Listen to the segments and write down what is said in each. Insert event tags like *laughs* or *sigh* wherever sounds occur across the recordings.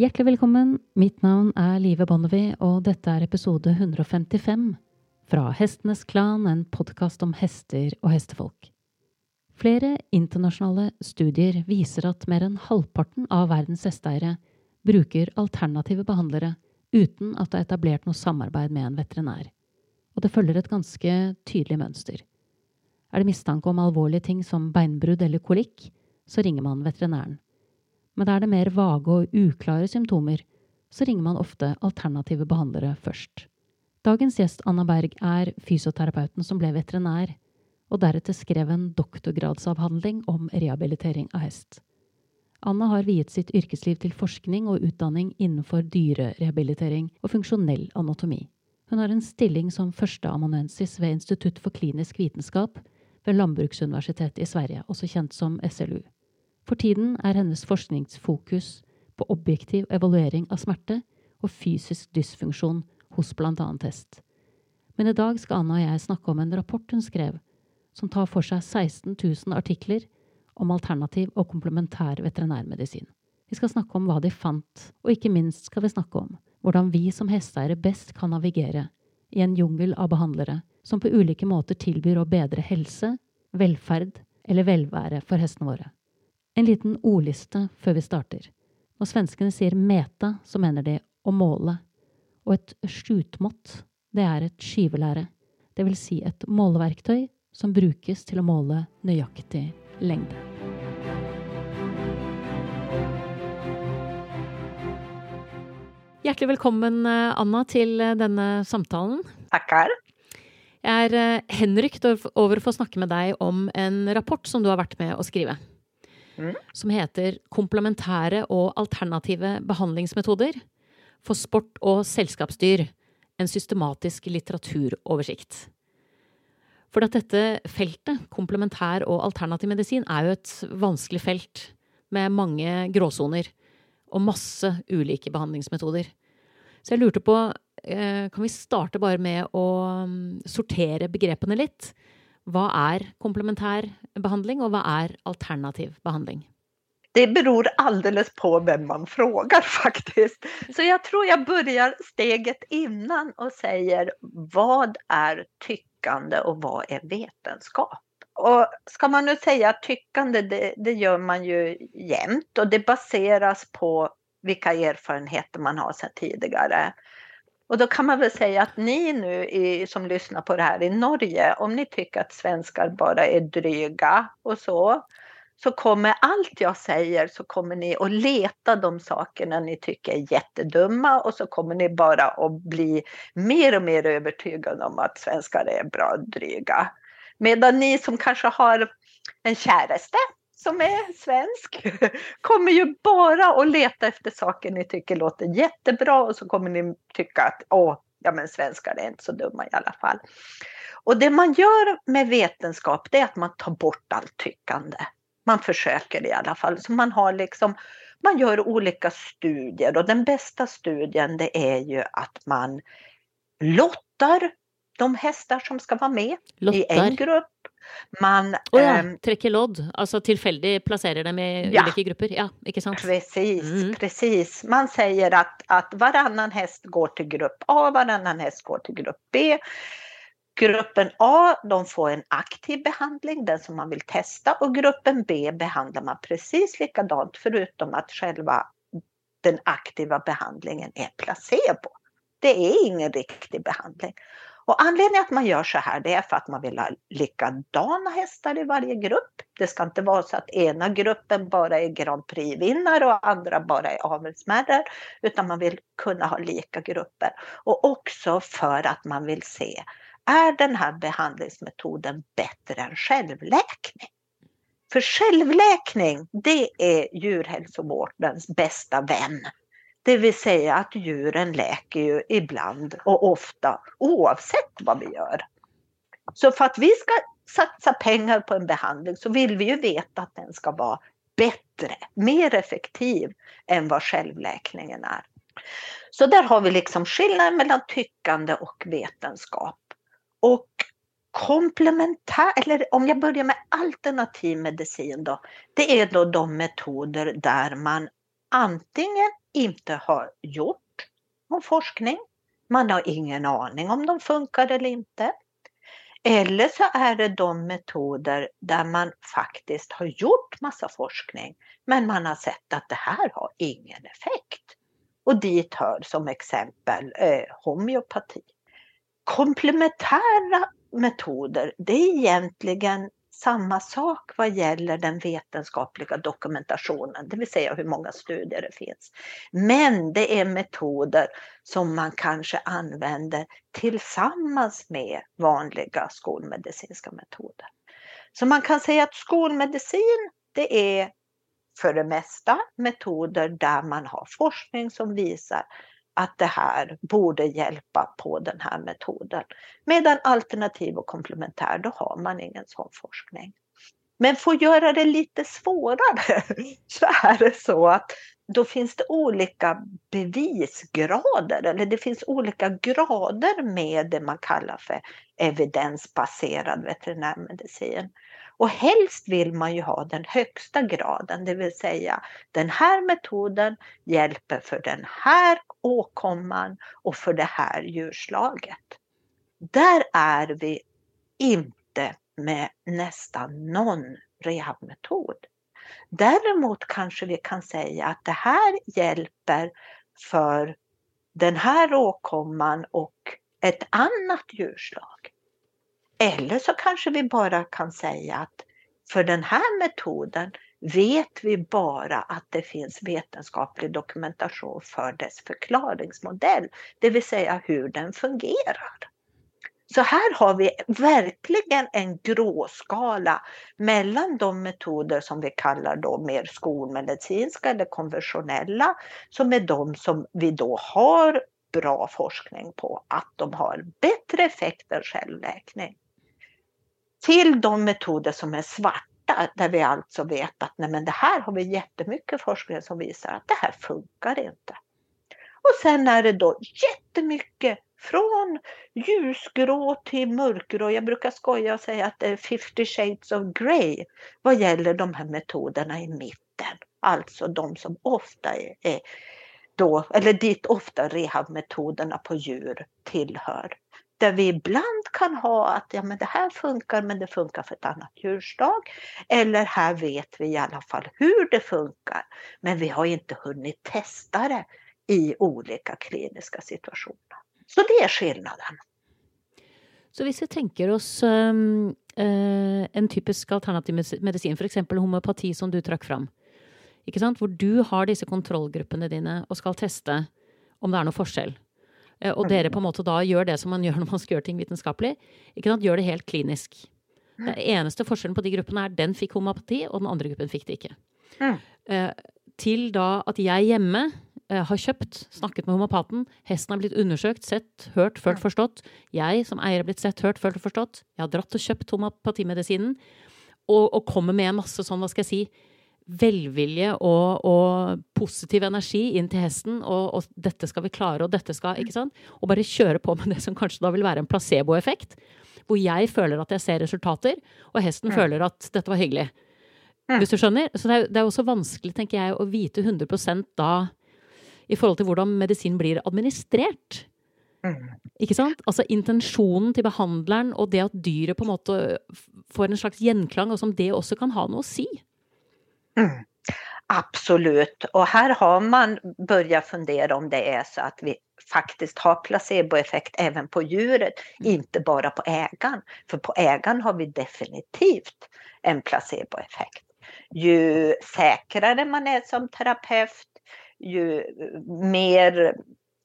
Hjertelig velkommen. Mitt navn er Live Bonnevie, og dette er episode 155 fra Hestenes Klan, en podkast om hester og hestefolk. Flere internasjonale studier viser at mer enn halvparten av verdens hesteeiere bruker alternative behandlere uten at det er etablert noe samarbeid med en veterinær. Og det følger et ganske tydelig mønster. Er det mistanke om alvorlige ting som beinbrudd eller kolikk, så ringer man veterinæren. Men er det mer vage og uklare symptomer, så ringer man ofte alternative behandlere først. Dagens gjest Anna Berg er fysioterapeuten som ble veterinær, og deretter skrev en doktorgradsavhandling om rehabilitering av hest. Anna har viet sitt yrkesliv til forskning og utdanning innenfor dyrerehabilitering og funksjonell anatomi. Hun har en stilling som førsteamanuensis ved Institutt for klinisk vitenskap ved Landbruksuniversitetet i Sverige, også kjent som SLU. For tiden er hennes forskningsfokus på objektiv evaluering av smerte og fysisk dysfunksjon hos bl.a. hest. Men i dag skal Anna og jeg snakke om en rapport hun skrev, som tar for seg 16 000 artikler om alternativ og komplementær veterinærmedisin. Vi skal snakke om hva de fant, og ikke minst skal vi snakke om hvordan vi som hesteeiere best kan navigere i en jungel av behandlere som på ulike måter tilbyr å bedre helse, velferd eller velvære for hestene våre. En liten ordliste før vi starter. Når svenskene sier meta, så mener de å måle. Og et skjutmått, det er et skyvelære. Det vil si et måleverktøy som brukes til å måle nøyaktig lengde. Hjertelig velkommen, Anna, til denne samtalen. Tackar. Jeg er eh, henrykt over å få snakke med deg om en rapport som du har vært med å skrive. Mm. Som heter Komplementære og alternative behandlingsmetoder for sport og selskapsdyr. En systematisk litteraturoversikt. For at dette feltet, komplementær og alternativ medisin, er jo et vanskelig felt med mange gråsoner og masse ulike behandlingsmetoder. Så jeg lurte på, eh, kan vi starte bare med å mm, sortere begrepene litt? Hva är komplementär behandling och vad är alternativ behandling? Det beror alldeles på vem man frågar *laughs* faktiskt. Så jag tror jag börjar steget innan och säger vad är tyckande och vad är vetenskap? Och ska man nu säga tyckande, det, det gör man ju jämt och det baseras på vilka erfarenheter man har sedan tidigare. Och då kan man väl säga att ni nu i, som lyssnar på det här i Norge, om ni tycker att svenskar bara är dryga och så, så kommer allt jag säger så kommer ni att leta de sakerna ni tycker är jättedumma och så kommer ni bara att bli mer och mer övertygade om att svenskar är bra dryga. Medan ni som kanske har en käraste som är svensk *laughs* kommer ju bara att leta efter saker ni tycker låter jättebra och så kommer ni tycka att åh, ja men svenskar är inte så dumma i alla fall. Och det man gör med vetenskap det är att man tar bort allt tyckande. Man försöker i alla fall. Så man har liksom man gör olika studier och den bästa studien det är ju att man lottar de hästar som ska vara med Lottar. i en grupp. Man oh ja, um, trekker lodd, altså tilfeldig plasserer dem i ja, olika grupper. Ja, ikke sant? Precis, mm. precis. Man säger att, att varannan häst går till grupp A, varannan häst går till grupp B. Gruppen A de får en aktiv behandling, den som man vill testa och gruppen B behandlar man precis likadant förutom att själva den aktiva behandlingen är placebo. Det är ingen riktig behandling. Och anledningen att man gör så här det är för att man vill ha likadana hästar i varje grupp. Det ska inte vara så att ena gruppen bara är Grand Prix-vinnare och andra bara är avelsmärrar. Utan man vill kunna ha lika grupper. Och också för att man vill se, är den här behandlingsmetoden bättre än självläkning? För självläkning, det är djurhälsovårdens bästa vän. Det vill säga att djuren läker ju ibland och ofta oavsett vad vi gör. Så för att vi ska satsa pengar på en behandling så vill vi ju veta att den ska vara bättre, mer effektiv än vad självläkningen är. Så där har vi liksom skillnaden mellan tyckande och vetenskap. Och komplementär, eller om jag börjar med alternativ medicin då, det är då de metoder där man antingen inte har gjort någon forskning, man har ingen aning om de funkar eller inte. Eller så är det de metoder där man faktiskt har gjort massa forskning men man har sett att det här har ingen effekt. Och dit hör som exempel eh, homeopati. Komplementära metoder, det är egentligen samma sak vad gäller den vetenskapliga dokumentationen, det vill säga hur många studier det finns. Men det är metoder som man kanske använder tillsammans med vanliga skolmedicinska metoder. Så man kan säga att skolmedicin, det är för det mesta metoder där man har forskning som visar att det här borde hjälpa på den här metoden. Medan alternativ och komplementär, då har man ingen sån forskning. Men för att göra det lite svårare *laughs* så är det så att då finns det olika bevisgrader eller det finns olika grader med det man kallar för evidensbaserad veterinärmedicin. Och helst vill man ju ha den högsta graden, det vill säga den här metoden hjälper för den här åkomman och för det här djurslaget. Där är vi inte med nästan någon rehabmetod. Däremot kanske vi kan säga att det här hjälper för den här åkomman och ett annat djurslag. Eller så kanske vi bara kan säga att för den här metoden vet vi bara att det finns vetenskaplig dokumentation för dess förklaringsmodell, det vill säga hur den fungerar. Så här har vi verkligen en gråskala mellan de metoder som vi kallar då mer skolmedicinska eller konventionella, som är de som vi då har bra forskning på att de har bättre effekt än självläkning till de metoder som är svart hitta där vi alltså vet att nej men det här har vi jättemycket forskning som visar att det här funkar inte. Och sen är det då jättemycket från ljusgrå till mörkgrå. Jag brukar skoja och säga att det är 50 shades of grey vad gäller de här metoderna i mitten. Alltså de som ofta är då, eller dit ofta rehabmetoderna på djur tillhör där vi ibland kan ha att ja, men det här funkar men det funkar för ett annat djurslag. Eller här vet vi i alla fall hur det funkar men vi har inte hunnit testa det i olika kliniska situationer. Så det är skillnaden. Så om vi tänker oss um, uh, en typisk alternativ medicin, för exempel homopati som du trakk fram, ikke sant? hvor du har disse kontrollgruppene dine och ska testa om det är någon forskjell. Eh, og dere på en måte da gjør det som man gjør når man skal gjøre ting vitenskapelig. Ikke sant? Gjør det helt klinisk. Den eneste forskjellen på de gruppene er den fikk homopati, og den andre gruppen fikk det ikke. Mm. Eh, til da at jeg hjemme eh, har kjøpt, snakket med homopaten, hesten har blitt undersøkt, sett, hørt, følt, forstått. Jeg som eier har blitt sett, hørt, følt og forstått. Jeg har dratt og kjøpt homopatimedisinen. Og, og kommer med en masse sånn, hva skal jeg si, velvilje og, og, positiv energi inn til hesten, og, og, dette skal vi klare, og dette skal Ikke sant? Og bare kjøre på med det som kanskje da vil være en placeboeffekt. Hvor jeg føler at jeg ser resultater, og hesten mm. føler at dette var hyggelig. Mm. Hvis du skjønner? Så det er, det er også vanskelig, tenker jeg, å vite 100 da i forhold til hvordan medisin blir administrert. Mm. Ikke sant? Altså intensjonen til behandleren og det at dyret på en måte får en slags gjenklang, og som det også kan ha noe å si. Mm. Absolut, och här har man börjat fundera om det är så att vi faktiskt har placeboeffekt även på djuret, mm. inte bara på ägaren. För på ägaren har vi definitivt en placeboeffekt. Ju säkrare man är som terapeut, ju mer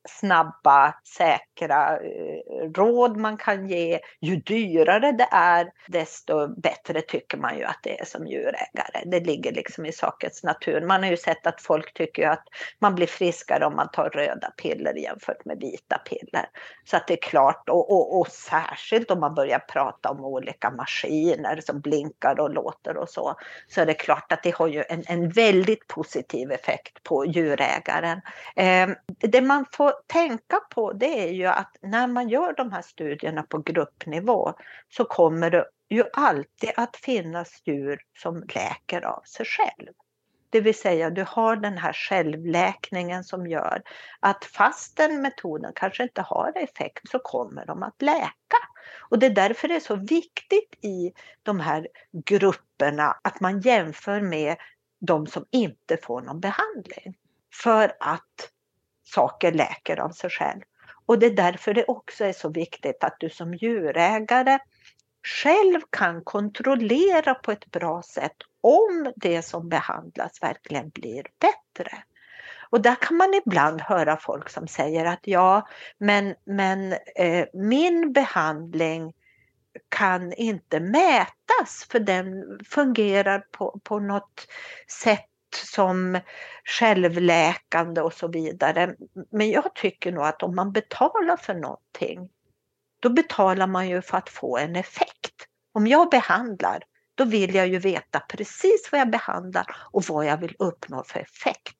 snabba, säkra eh, råd man kan ge. Ju dyrare det är, desto bättre tycker man ju att det är som djurägare. Det ligger liksom i sakens natur. Man har ju sett att folk tycker att man blir friskare om man tar röda piller jämfört med vita piller. Så att det är klart, och, och, och särskilt om man börjar prata om olika maskiner som blinkar och låter och så, så är det klart att det har ju en, en väldigt positiv effekt på djurägaren. Eh, det man får tänka på det är ju att när man gör de här studierna på gruppnivå så kommer det ju alltid att finnas djur som läker av sig själv. Det vill säga du har den här självläkningen som gör att fastän metoden kanske inte har effekt så kommer de att läka. Och det är därför det är så viktigt i de här grupperna att man jämför med de som inte får någon behandling. För att saker läker av sig själv. Och det är därför det också är så viktigt att du som djurägare själv kan kontrollera på ett bra sätt om det som behandlas verkligen blir bättre. Och där kan man ibland höra folk som säger att ja, men, men eh, min behandling kan inte mätas för den fungerar på, på något sätt som självläkande och så vidare. Men jag tycker nog att om man betalar för någonting, då betalar man ju för att få en effekt. Om jag behandlar, då vill jag ju veta precis vad jag behandlar och vad jag vill uppnå för effekt.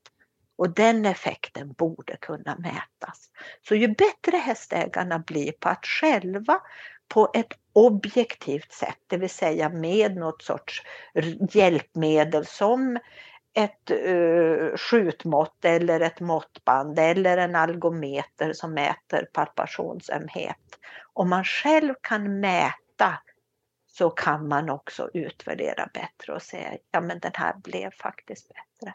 Och den effekten borde kunna mätas. Så ju bättre hästägarna blir på att själva på ett objektivt sätt, det vill säga med något sorts hjälpmedel som ett uh, skjutmått eller ett måttband eller en algometer som mäter palpationsömhet. Om man själv kan mäta så kan man också utvärdera bättre och säga ja men den här blev faktiskt bättre.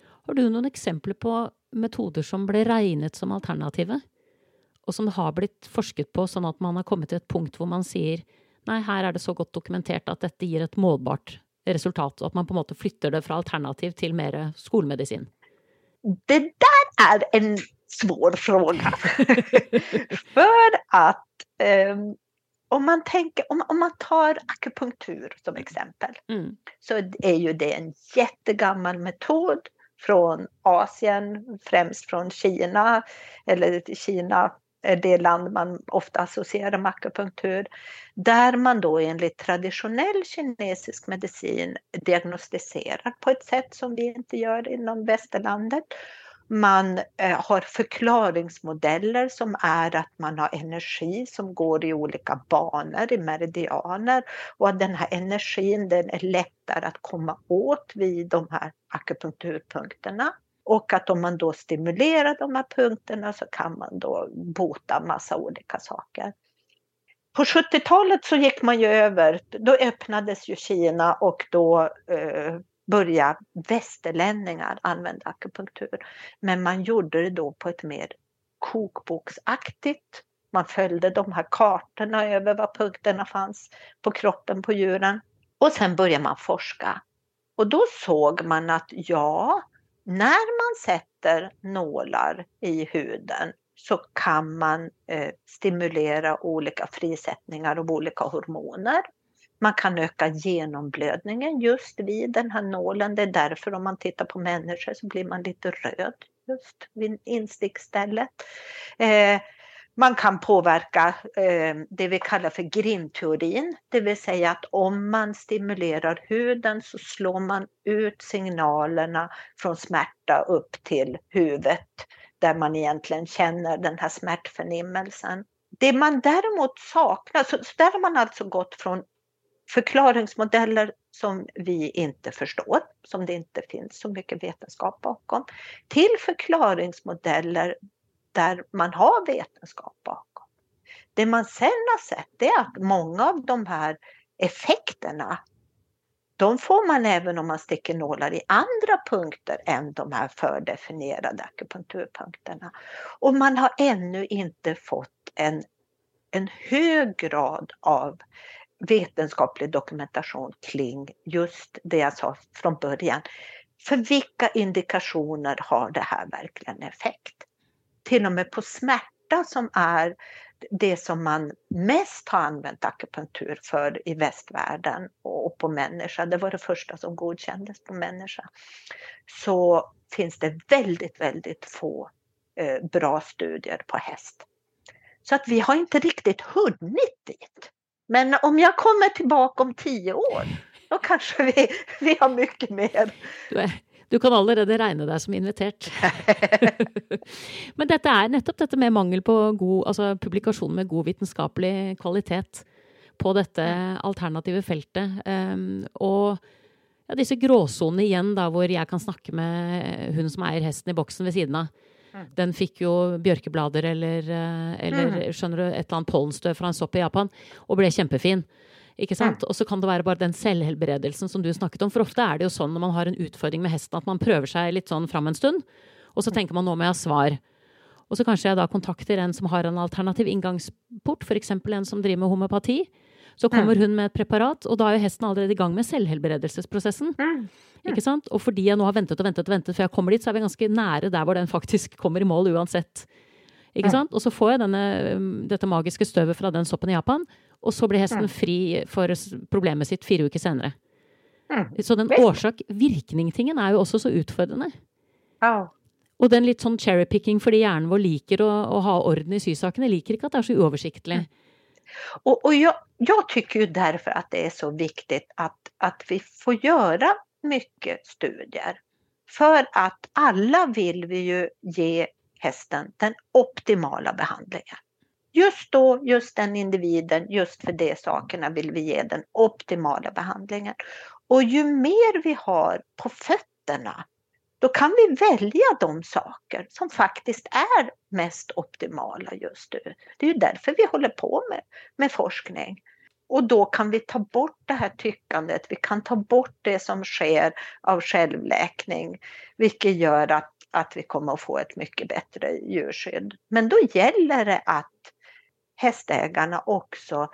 Har du några exempel på metoder som blev regnet som alternativa och som har blivit forskat på så att man har kommit till ett punkt där man säger nej, här är det så gott dokumenterat att detta ger ett målbart resultat att man på något flyttar det från alternativ till mer skolmedicin? Det där är en svår fråga. *laughs* För att um, om man, tänker, om, om man tar akupunktur som exempel mm. så är ju det en jättegammal metod från Asien, främst från Kina, eller Kina Eh, det land man ofta associerar med akupunktur, där man då enligt traditionell kinesisk medicin diagnostiserar på ett sätt som vi inte gör inom västerlandet man eh, har förklaringsmodeller som är att man har energi som går i olika banor, i meridianer och att den här energin den är lättare att komma åt vid de här akupunkturpunkterna. Och att om man då stimulerar de här punkterna så kan man då bota massa olika saker. På 70-talet så gick man ju över, då öppnades ju Kina och då eh, började västerlänningar använda akupunktur. Men man gjorde det då på ett mer kokboksaktigt. Man följde de här kartorna över var punkterna fanns på kroppen på djuren. Och sen började man forska. Och då såg man att ja, när man sätter nålar i huden så kan man eh, stimulera olika frisättningar av olika hormoner. Man kan öka genomblödningen just vid den här nålen. Det är därför om man tittar på människor så blir man lite röd just vid instickstället. Eh, man kan påverka eh, det vi kallar för grindteorin, det vill säga att om man stimulerar huden så slår man ut signalerna från smärta upp till huvudet där man egentligen känner den här smärtförnimmelsen. Det man däremot saknar, så där har man alltså gått från förklaringsmodeller som vi inte förstår, som det inte finns så mycket vetenskap bakom, till förklaringsmodeller där man har vetenskap bakom. Det man sen har sett är att många av de här effekterna de får man även om man sticker nålar i andra punkter än de här fördefinierade akupunkturpunkterna. Och man har ännu inte fått en, en hög grad av vetenskaplig dokumentation kring just det jag sa från början. För vilka indikationer har det här verkligen effekt? Till och med på smärta som är det som man mest har använt akupunktur för i västvärlden och på människa, det var det första som godkändes på människa, så finns det väldigt, väldigt få eh, bra studier på häst. Så att vi har inte riktigt hunnit dit. Men om jag kommer tillbaka om tio år, då kanske vi, vi har mycket mer. Du, är, du kan allerede regne dig som invitert. *laughs* Men detta är nettopp detta med mangel på god, alltså publikation med god vetenskaplig kvalitet på detta alternativa fältet. Um, och ja, disse gråsonene igjen, da, hvor jeg kan snakke med hun som eier hesten i boksen ved siden av. Mm. Den fikk jo bjørkeblader eller, eh, eller mm. skjønner du, et eller annet pollenstøv fra en sopp i Japan, og ble kjempefin. Ikke sant? Og så kan det være bare den selvhelbredelsen som du snakket om. For ofte er det jo sånn når man har en utfordring med hesten, at man prøver seg litt sånn fram en stund, og så tenker man nå må jeg ha svar. Og så kanskje jeg da kontakter en som har en alternativ inngangsport, f.eks. en som driver med homopati. Så kommer hun med et preparat, og da er jo hesten allerede i gang med selvhelbredelsesprosessen. Ikke sant? Og fordi jeg nå har ventet og ventet og ventet før jeg kommer dit, så er vi ganske nære der hvor den faktisk kommer i mål uansett. Ikke sant? Og så får jeg denne, dette magiske støvet fra den soppen i Japan, og så blir hesten fri for problemet sitt fire uker senere. Så den årsak-virkning-tingen er jo også så utfordrende. Og den litt sånn cherry-picking fordi hjernen vår liker å, å, ha orden i sysakene, liker ikke at det er så uoversiktlig. Och, och jag, jag, tycker ju därför att det är så viktigt att, att vi får göra mycket studier. För att alla vill vi ju ge hästen den optimala behandlingen. Just då, just den individen, just för de sakerna vill vi ge den optimala behandlingen. Och ju mer vi har på fötterna, då kan vi välja de saker som faktiskt är mest optimala just nu. Det är ju därför vi håller på med, med forskning. Och då kan vi ta bort det här tyckandet, vi kan ta bort det som sker av självläkning, vilket gör att, att vi kommer att få ett mycket bättre djurskydd. Men då gäller det att hästägarna också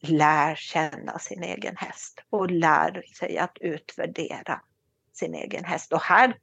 lär känna sin egen häst och lär sig att utvärdera sin egen häst. Och här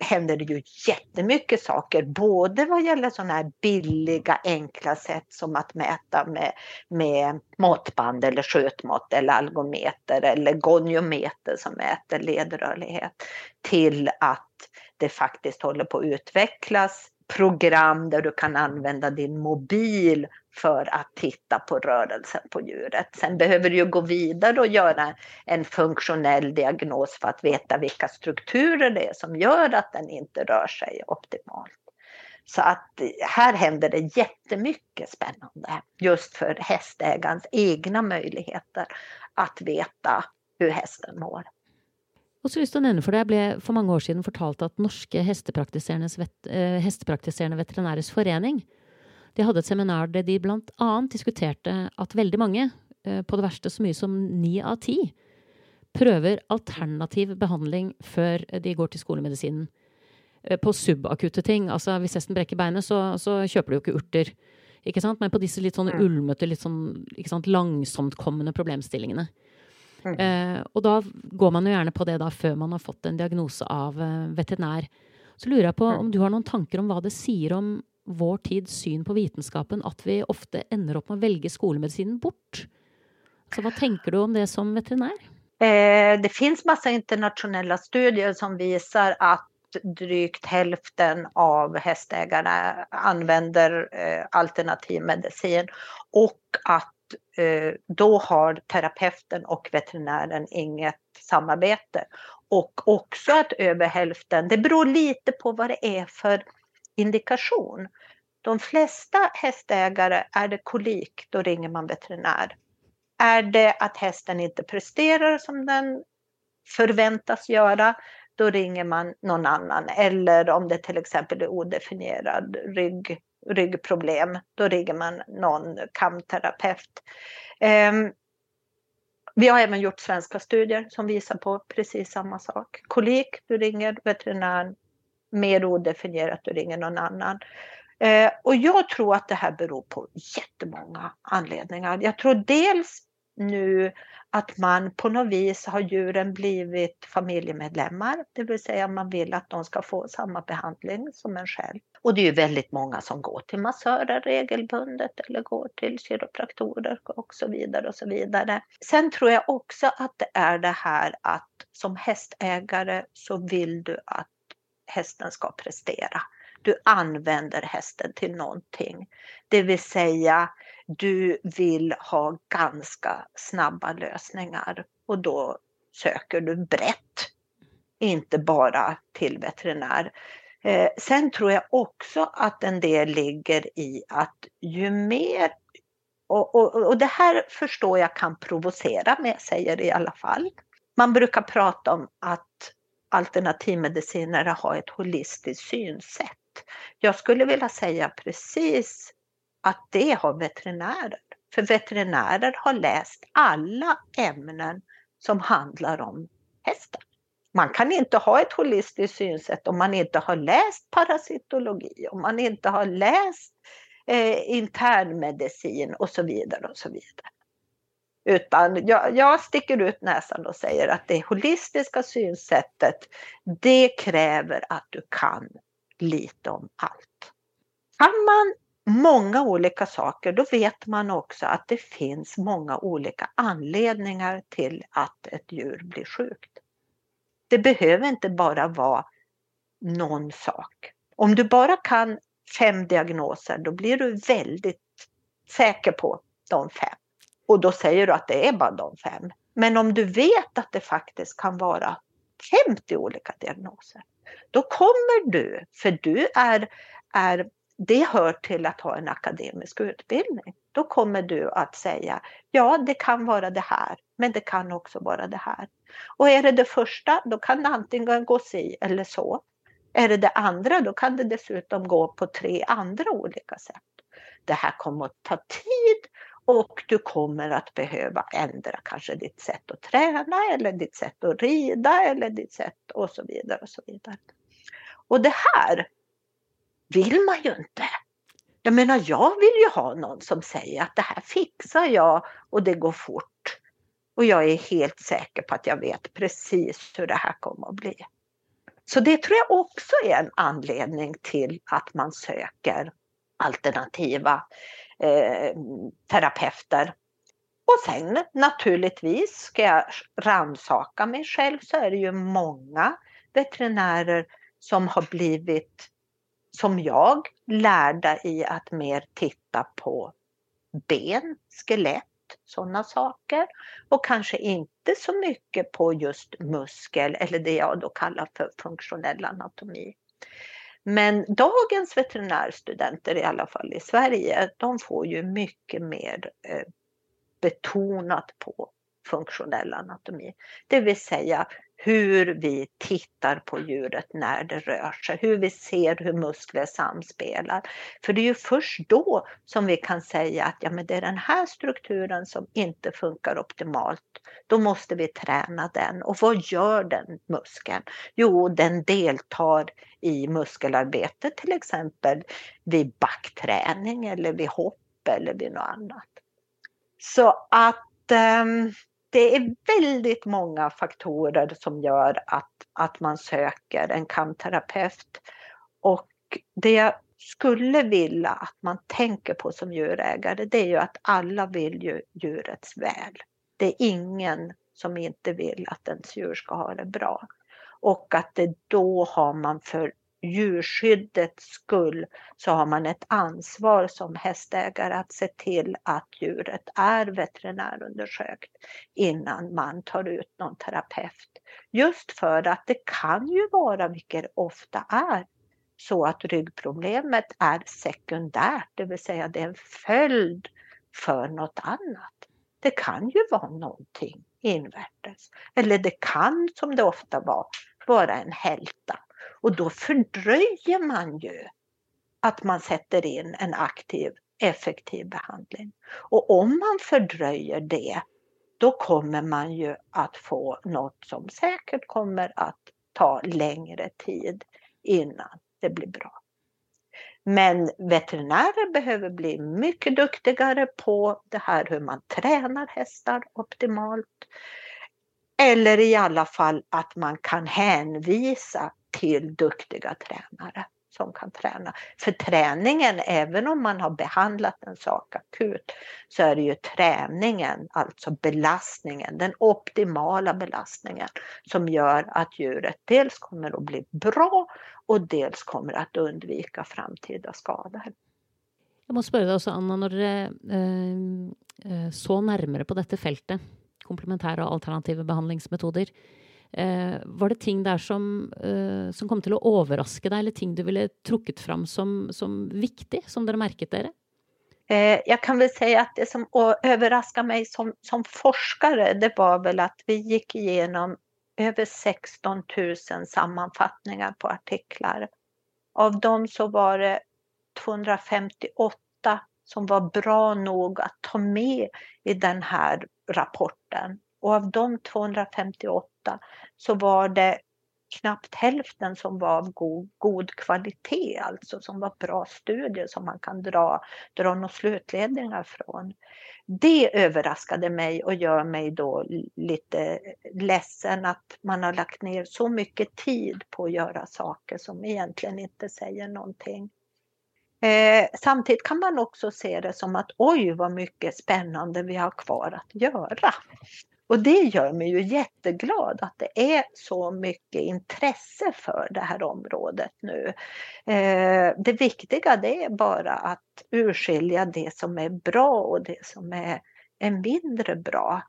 händer det ju jättemycket saker, både vad gäller sådana här billiga enkla sätt som att mäta med, med måttband eller skötmått eller algometer eller goniometer som mäter ledrörlighet till att det faktiskt håller på att utvecklas program där du kan använda din mobil för att titta på rörelsen på djuret. Sen behöver du ju gå vidare och göra en funktionell diagnos för att veta vilka strukturer det är som gör att den inte rör sig optimalt. Så att här händer det jättemycket spännande just för hästägarens egna möjligheter att veta hur hästen mår. Og så lyst til å nevne for deg, Jeg ble for mange år siden fortalt at Norske vet, eh, hestepraktiserende forening de hadde et seminar der de annet diskuterte at veldig mange, eh, på det verste så mye som ni av ti, prøver alternativ behandling før de går til skolemedisinen. Eh, på subakutte ting. Altså hvis hesten brekker beinet, så, så kjøper du jo ikke urter. Ikke sant? Men på disse litt sånn ulmete, litt sånn langsomtkommende problemstillingene. Mm. Eh, og da går man jo gjerne på det da før man har fått en diagnose av eh, veterinær. Så lurer jeg på mm. om du har noen tanker om hva det sier om vår tids syn på vitenskapen at vi ofte ender opp med å velge skolemedisinen bort. Så hva tenker du om det som veterinär? Eh, det finns massa internationella studier som visar att drygt hälften av hästägarna använder eh, alternativ medicin och att Eh, då har terapeuten och veterinären inget samarbete. Och också att över hälften, det beror lite på vad det är för indikation. De flesta hästägare, är det kolik, då ringer man veterinär. Är det att hästen inte presterar som den förväntas göra, då ringer man någon annan. Eller om det till exempel är odefinierad rygg ryggproblem, då ringer man någon kamterapeut. Um, vi har även gjort svenska studier som visar på precis samma sak. Kolik, du ringer veterinären. Mer odefinierat, du ringer någon annan. Eh, och jag tror att det här beror på jättemånga anledningar. Jag tror dels nu att man på något vis har djuren blivit familjemedlemmar, det vill säga man vill att de ska få samma behandling som en själv. Och det är ju väldigt många som går till massörer regelbundet eller går till kiropraktorer och så vidare och så vidare. Sen tror jag också att det är det här att som hästägare så vill du att hästen ska prestera. Du använder hästen till någonting. Det vill säga du vill ha ganska snabba lösningar och då söker du brett. Inte bara till veterinär. Eh, sen tror jag också att en del ligger i att ju mer och, och, och det här förstår jag kan provocera, men jag säger det i alla fall. Man brukar prata om att alternativmedicinare ha ett holistiskt synsätt. Jag skulle vilja säga precis att det har veterinärer. För veterinärer har läst alla ämnen som handlar om hästen. Man kan inte ha ett holistiskt synsätt om man inte har läst parasitologi, om man inte har läst eh, internmedicin och så vidare och så vidare. Utan jag, jag sticker ut näsan och säger att det holistiska synsättet, det kräver att du kan lite om allt. Kan man många olika saker, då vet man också att det finns många olika anledningar till att ett djur blir sjukt. Det behöver inte bara vara någon sak. Om du bara kan fem diagnoser, då blir du väldigt säker på de fem. Och då säger du att det är bara de fem. Men om du vet att det faktiskt kan vara 50 olika diagnoser, då kommer du, för du är, är det hör till att ha en akademisk utbildning. Då kommer du att säga, ja det kan vara det här, men det kan också vara det här. Och är det det första, då kan det antingen gå si eller så. Är det det andra, då kan det dessutom gå på tre andra olika sätt. Det här kommer att ta tid och du kommer att behöva ändra kanske ditt sätt att träna eller ditt sätt att rida eller ditt sätt och så vidare. Och så vidare. Och det här vill man ju inte. Jag menar, jag vill ju ha någon som säger att det här fixar jag och det går fort. Och jag är helt säker på att jag vet precis hur det här kommer att bli. Så det tror jag också är en anledning till att man söker alternativa eh, terapeuter. Och sen naturligtvis, ska jag ransaka mig själv, så är det ju många veterinärer som har blivit som jag lärda i att mer titta på ben, skelett, sådana saker. Och kanske inte så mycket på just muskel eller det jag då kallar för funktionell anatomi. Men dagens veterinärstudenter, i alla fall i Sverige, de får ju mycket mer eh, betonat på funktionell anatomi. Det vill säga hur vi tittar på djuret när det rör sig, hur vi ser hur muskler samspelar. För det är ju först då som vi kan säga att ja, men det är den här strukturen som inte funkar optimalt. Då måste vi träna den. Och vad gör den muskeln? Jo, den deltar i muskelarbete till exempel vid backträning eller vid hopp eller vid något annat. Så att um, det är väldigt många faktorer som gör att, att man söker en kamterapeut. Och det jag skulle vilja att man tänker på som djurägare, det är ju att alla vill ju djurets väl. Det är ingen som inte vill att ens djur ska ha det bra. Och att det då har man för djurskyddets skull så har man ett ansvar som hästägare att se till att djuret är veterinärundersökt innan man tar ut någon terapeut. Just för att det kan ju vara, vilket det ofta är, så att ryggproblemet är sekundärt, det vill säga det är en följd för något annat. Det kan ju vara någonting invärtes. Eller det kan, som det ofta var, vara en hälta och då fördröjer man ju att man sätter in en aktiv, effektiv behandling. Och om man fördröjer det, då kommer man ju att få något som säkert kommer att ta längre tid innan det blir bra. Men veterinärer behöver bli mycket duktigare på det här hur man tränar hästar optimalt. Eller i alla fall att man kan hänvisa till duktiga tränare som kan träna. För träningen, även om man har behandlat en sak akut, så är det ju träningen, alltså belastningen, den optimala belastningen som gör att djuret dels kommer att bli bra och dels kommer att undvika framtida skador. Jag måste fråga dig, Anna, när du eh, eh, så närmare på detta fältet, komplementära och alternativa behandlingsmetoder, Eh, var det ting der som, eh, som, kom til å overraske deg, eller ting du ville trukket fram som, som viktig, som dere merket dere? Eh, jag kan väl säga att det som överraskade mig som, som forskare, det var väl att vi gick igenom över 16 000 sammanfattningar på artiklar. Av dem så var det 258 som var bra nog att ta med i den här rapporten. Och av de 258 så var det knappt hälften som var av god, god kvalitet, alltså som var bra studier som man kan dra, dra några slutledningar från. Det överraskade mig och gör mig då lite ledsen att man har lagt ner så mycket tid på att göra saker som egentligen inte säger någonting. Eh, samtidigt kan man också se det som att oj vad mycket spännande vi har kvar att göra. Och det gör mig ju jätteglad att det är så mycket intresse för det här området nu. Eh, det viktiga det är bara att urskilja det som är bra och det som är, är mindre bra.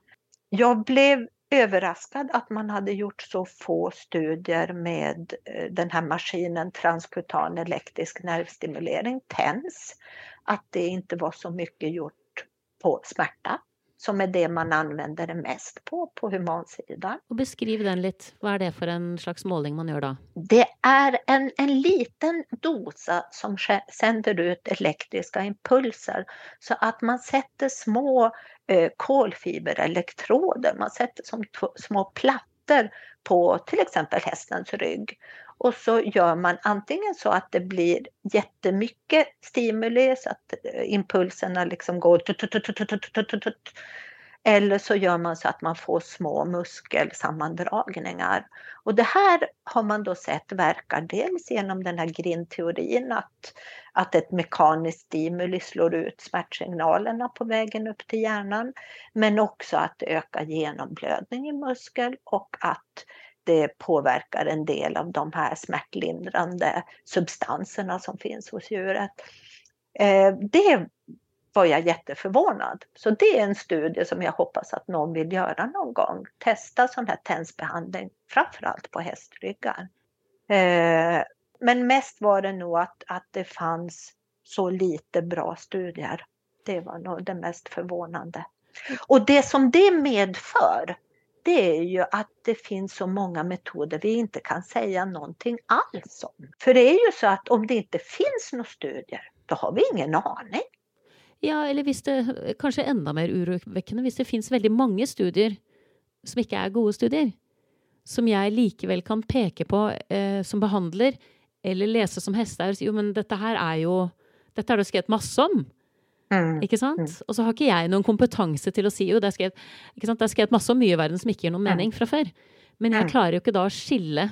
Jag blev överraskad att man hade gjort så få studier med eh, den här maskinen transkutan elektrisk nervstimulering, TENS. Att det inte var så mycket gjort på smärta som är det man använder det mest på, på humansidan. Och beskriv den lite. Vad är det för en slags målning man gör då? Det är en, en liten dosa som sänder ut elektriska impulser så att man sätter små eh, kolfiberelektroder, man sätter som små plattor på till exempel hästens rygg. Och så gör man antingen så att det blir jättemycket stimuli så att eh, impulserna liksom går eller så gör man så att man får små muskelsammandragningar. Och det här har man då sett verkar dels genom den här grindteorin att, att ett mekaniskt stimuli slår ut smärtsignalerna på vägen upp till hjärnan. Men också att öka genomblödning i muskel och att det påverkar en del av de här smärtlindrande substanserna som finns hos djuret. Eh, det var jag jätteförvånad. Så det är en studie som jag hoppas att någon vill göra någon gång. Testa sån här tensbehandling, framförallt på hästryggar. Eh, men mest var det nog att, att det fanns så lite bra studier. Det var nog det mest förvånande. Och det som det medför, det är ju att det finns så många metoder vi inte kan säga någonting alls om. För det är ju så att om det inte finns några studier, då har vi ingen aning. Ja, eller visst, eh, det kanskje ännu mer oroväckande, om det finns väldigt många studier som inte är goda studier, som jag likväl kan peka på eh, som behandlar eller läsa som hästar. jo, men detta här är ju, detta har det skrivit massor om. Mm. Ikke sant? Mm. Og så har ikke jeg noen kompetanse til å si jo, det er skrevet, ikke sant? Det er skrevet masse om mye i verden som ikke gir noen mm. mening fra før. Men jeg mm. klarer jo ikke da å skille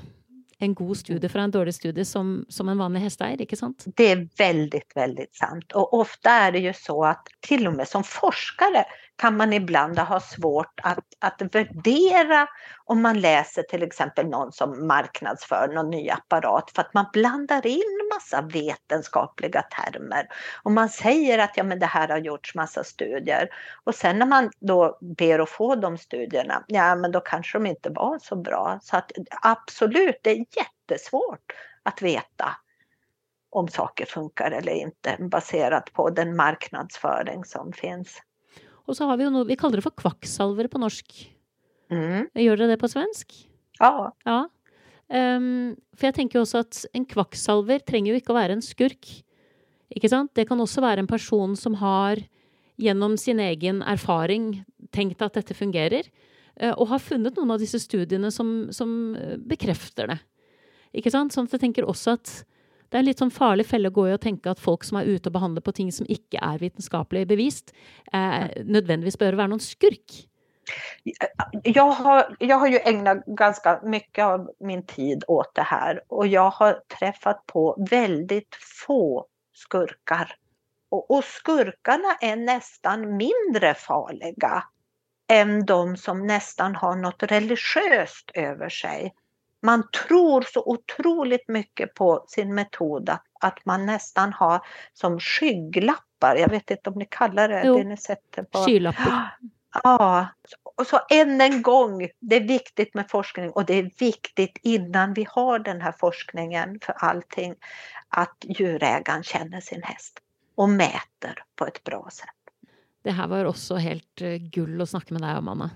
en god studie från en dålig studie som, som en vanlig hästägare, inte sant? Det är väldigt, väldigt sant. Och ofta är det ju så att till och med som forskare kan man ibland ha svårt att, att värdera om man läser till exempel någon som marknadsför någon ny apparat för att man blandar in massa vetenskapliga termer. Och man säger att ja, men det här har gjorts massa studier och sen när man då ber att få de studierna, ja men då kanske de inte var så bra. Så att absolut, det är jättesvårt att veta om saker funkar eller inte baserat på den marknadsföring som finns. Och så har vi ju något, vi kallar det för kvacksalver på norsk. Mm. Gör det det på svensk? Ja. ja. Um, för jag tänker också att en kvacksalver tränger ju inte att vara en skurk. Ikke sant? Det kan också vara en person som har genom sin egen erfaring tänkt att detta fungerar och har funnit någon av dessa studierna som, som eh, bekräftar det. Ikke sant? Sånn at jeg tenker også at det är en litt sånn farlig felle å gå i å tenke at folk som är ute och behandlar på ting som inte är vetenskapligt bevist, eh, nödvändigtvis behöver vara någon skurk. Jag har, jag har ju ägnat ganska mycket av min tid åt det här och jag har träffat på väldigt få skurkar. Och, och skurkarna är nästan mindre farliga än de som nästan har något religiöst över sig man tror så otroligt mycket på sin metod att, att man nästan har som skygglappar. Jag vet inte om ni kallar det jo. det ni sätter på. Skylappar. *gasps* Ja, och så än en gång, det är viktigt med forskning och det är viktigt innan vi har den här forskningen för allting att djurägaren känner sin häst. och mäter på ett bra sätt. Det här var också helt eh, gull att snacka med dig om, Anna.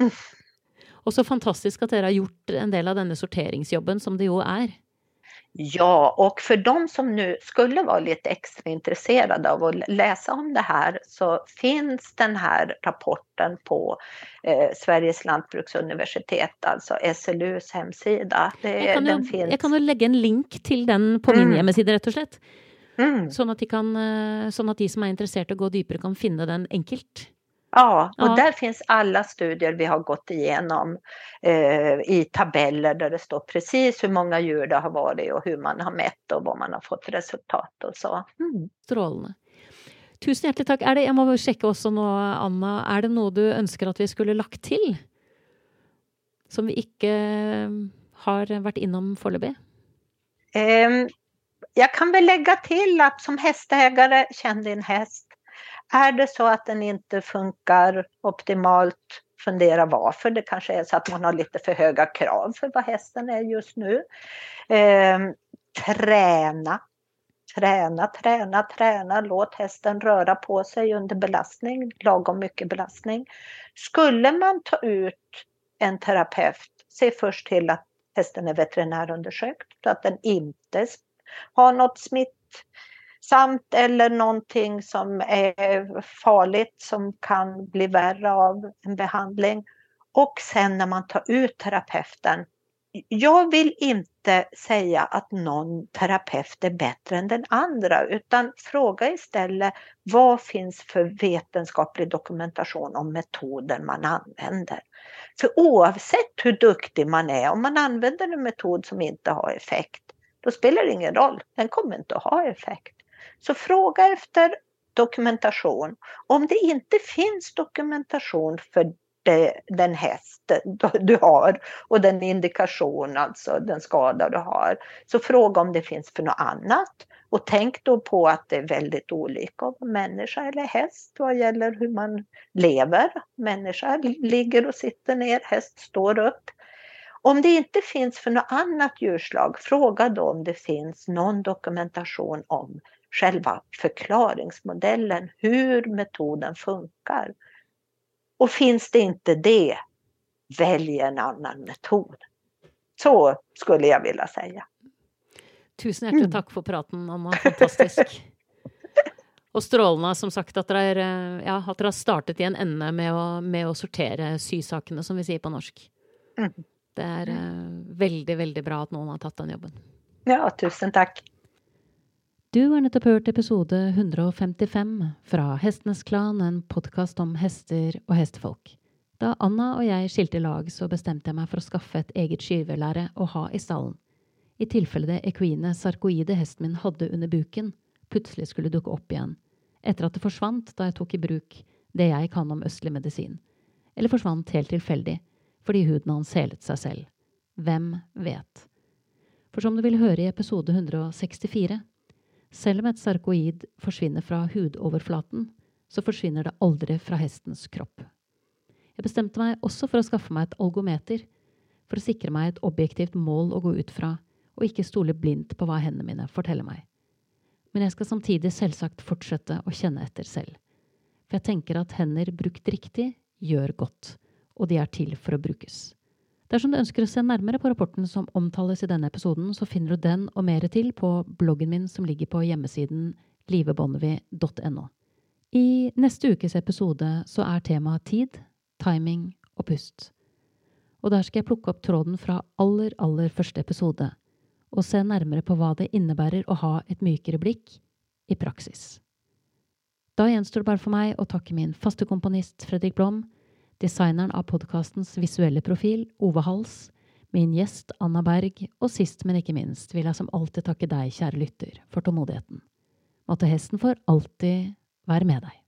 Mm. Och så fantastiskt att ni har gjort en del av denna sorteringsjobben som det ju är. Ja, och för de som nu skulle vara lite extra intresserade av att läsa om det här så finns den här rapporten på eh, Sveriges lantbruksuniversitet, alltså SLUs hemsida. Det, jag, kan ju, finns... jag kan ju lägga en länk till den på min mm. hemsida rätt och slett. Mm. Så att, de kan, eh, så att de som är intresserade av att gå djupare kan finna den enkelt. Ja, och ja. där finns alla studier vi har gått igenom eh, i tabeller där det står precis hur många djur det har varit och hur man har mätt och vad man har fått resultat och så. Mm. Strålande. Tusen hjärtligt tack. Är det, jag måste checka också nu, Anna, är det något du önskar att vi skulle lagt till? Som vi inte eh, har varit inom föreløpig? Um, jag kan väl lägga till att som hästägare, känn din häst. Är det så att den inte funkar optimalt, fundera varför. Det kanske är så att man har lite för höga krav för vad hästen är just nu. Eh, träna. Träna, träna, träna. Låt hästen röra på sig under belastning, lagom mycket belastning. Skulle man ta ut en terapeut, se först till att hästen är veterinärundersökt så att den inte har något smitt samt eller någonting som är farligt som kan bli värre av en behandling. Och sen när man tar ut terapeuten. Jag vill inte säga att någon terapeut är bättre än den andra utan fråga istället vad finns för vetenskaplig dokumentation om metoden man använder. För oavsett hur duktig man är, om man använder en metod som inte har effekt, då spelar det ingen roll. Den kommer inte att ha effekt. Så fråga efter dokumentation. Om det inte finns dokumentation för det, den häst *laughs* du har och den indikation, alltså den skada du har, så fråga om det finns för något annat. Och tänk då på att det är väldigt olika om människa eller häst vad gäller hur man lever. Människa ligger och sitter ner, häst står upp. Om det inte finns för något annat djurslag, fråga då om det finns någon dokumentation om själva förklaringsmodellen, hur metoden funkar. Och finns det inte det, välj en annan metod. Så skulle jag vilja säga. Tusen hjärtligt mm. tack för praten, Anna. Fantastisk. *laughs* Och strålande som sagt att dere, ja, dere har startat i en ände med att, med att sortera sysakene, som vi säger på norsk. Mm. Det är uh, väldigt, väldigt bra att någon har tagit den jobben. Ja, tusen tack. Du har nettopp hørt episode 155 fra Hestenes Klan, en podkast om hester og hestefolk. Da Anna og jeg skilte lag, så bestemte jeg meg for å skaffe et eget skyvelære å ha i stallen. I tilfelle det equine sarkoide hesten min hadde under buken, plutselig skulle dukke opp igjen, etter at det forsvant da jeg tok i bruk det jeg kan om østlig medisin. Eller forsvant helt tilfeldig, fordi huden hans helet seg selv. Hvem vet? For som du vil høre i episode 164, selv om et sarkoid forsvinner fra hudoverflaten, så forsvinner det aldri fra hestens kropp. Jeg bestemte meg også for å skaffe meg et algometer, for å sikre meg et objektivt mål å gå ut fra, og ikke stole blindt på hva hendene mine forteller meg. Men jeg skal samtidig selvsagt fortsette å kjenne etter selv. For jeg tenker at hender brukt riktig gjør godt, og de er til for å brukes. Dersom du ønsker å se nærmere på rapporten som omtales i denne episoden, så finner du den og mer til på bloggen min som ligger på hjemmesiden livebonnevie.no. I neste ukes episode så er temaet tid, timing og pust. Og der skal jeg plukke opp tråden fra aller, aller første episode og se nærmere på hva det innebærer å ha et mykere blikk i praksis. Da gjenstår det bare for meg å takke min faste komponist Fredrik Blom, designeren av podkastens visuelle profil, Ove Hals, min gjest Anna Berg, og sist, men ikke minst, vil jeg som alltid takke deg, kjære lytter, for tålmodigheten. Måtte hesten for alltid være med deg.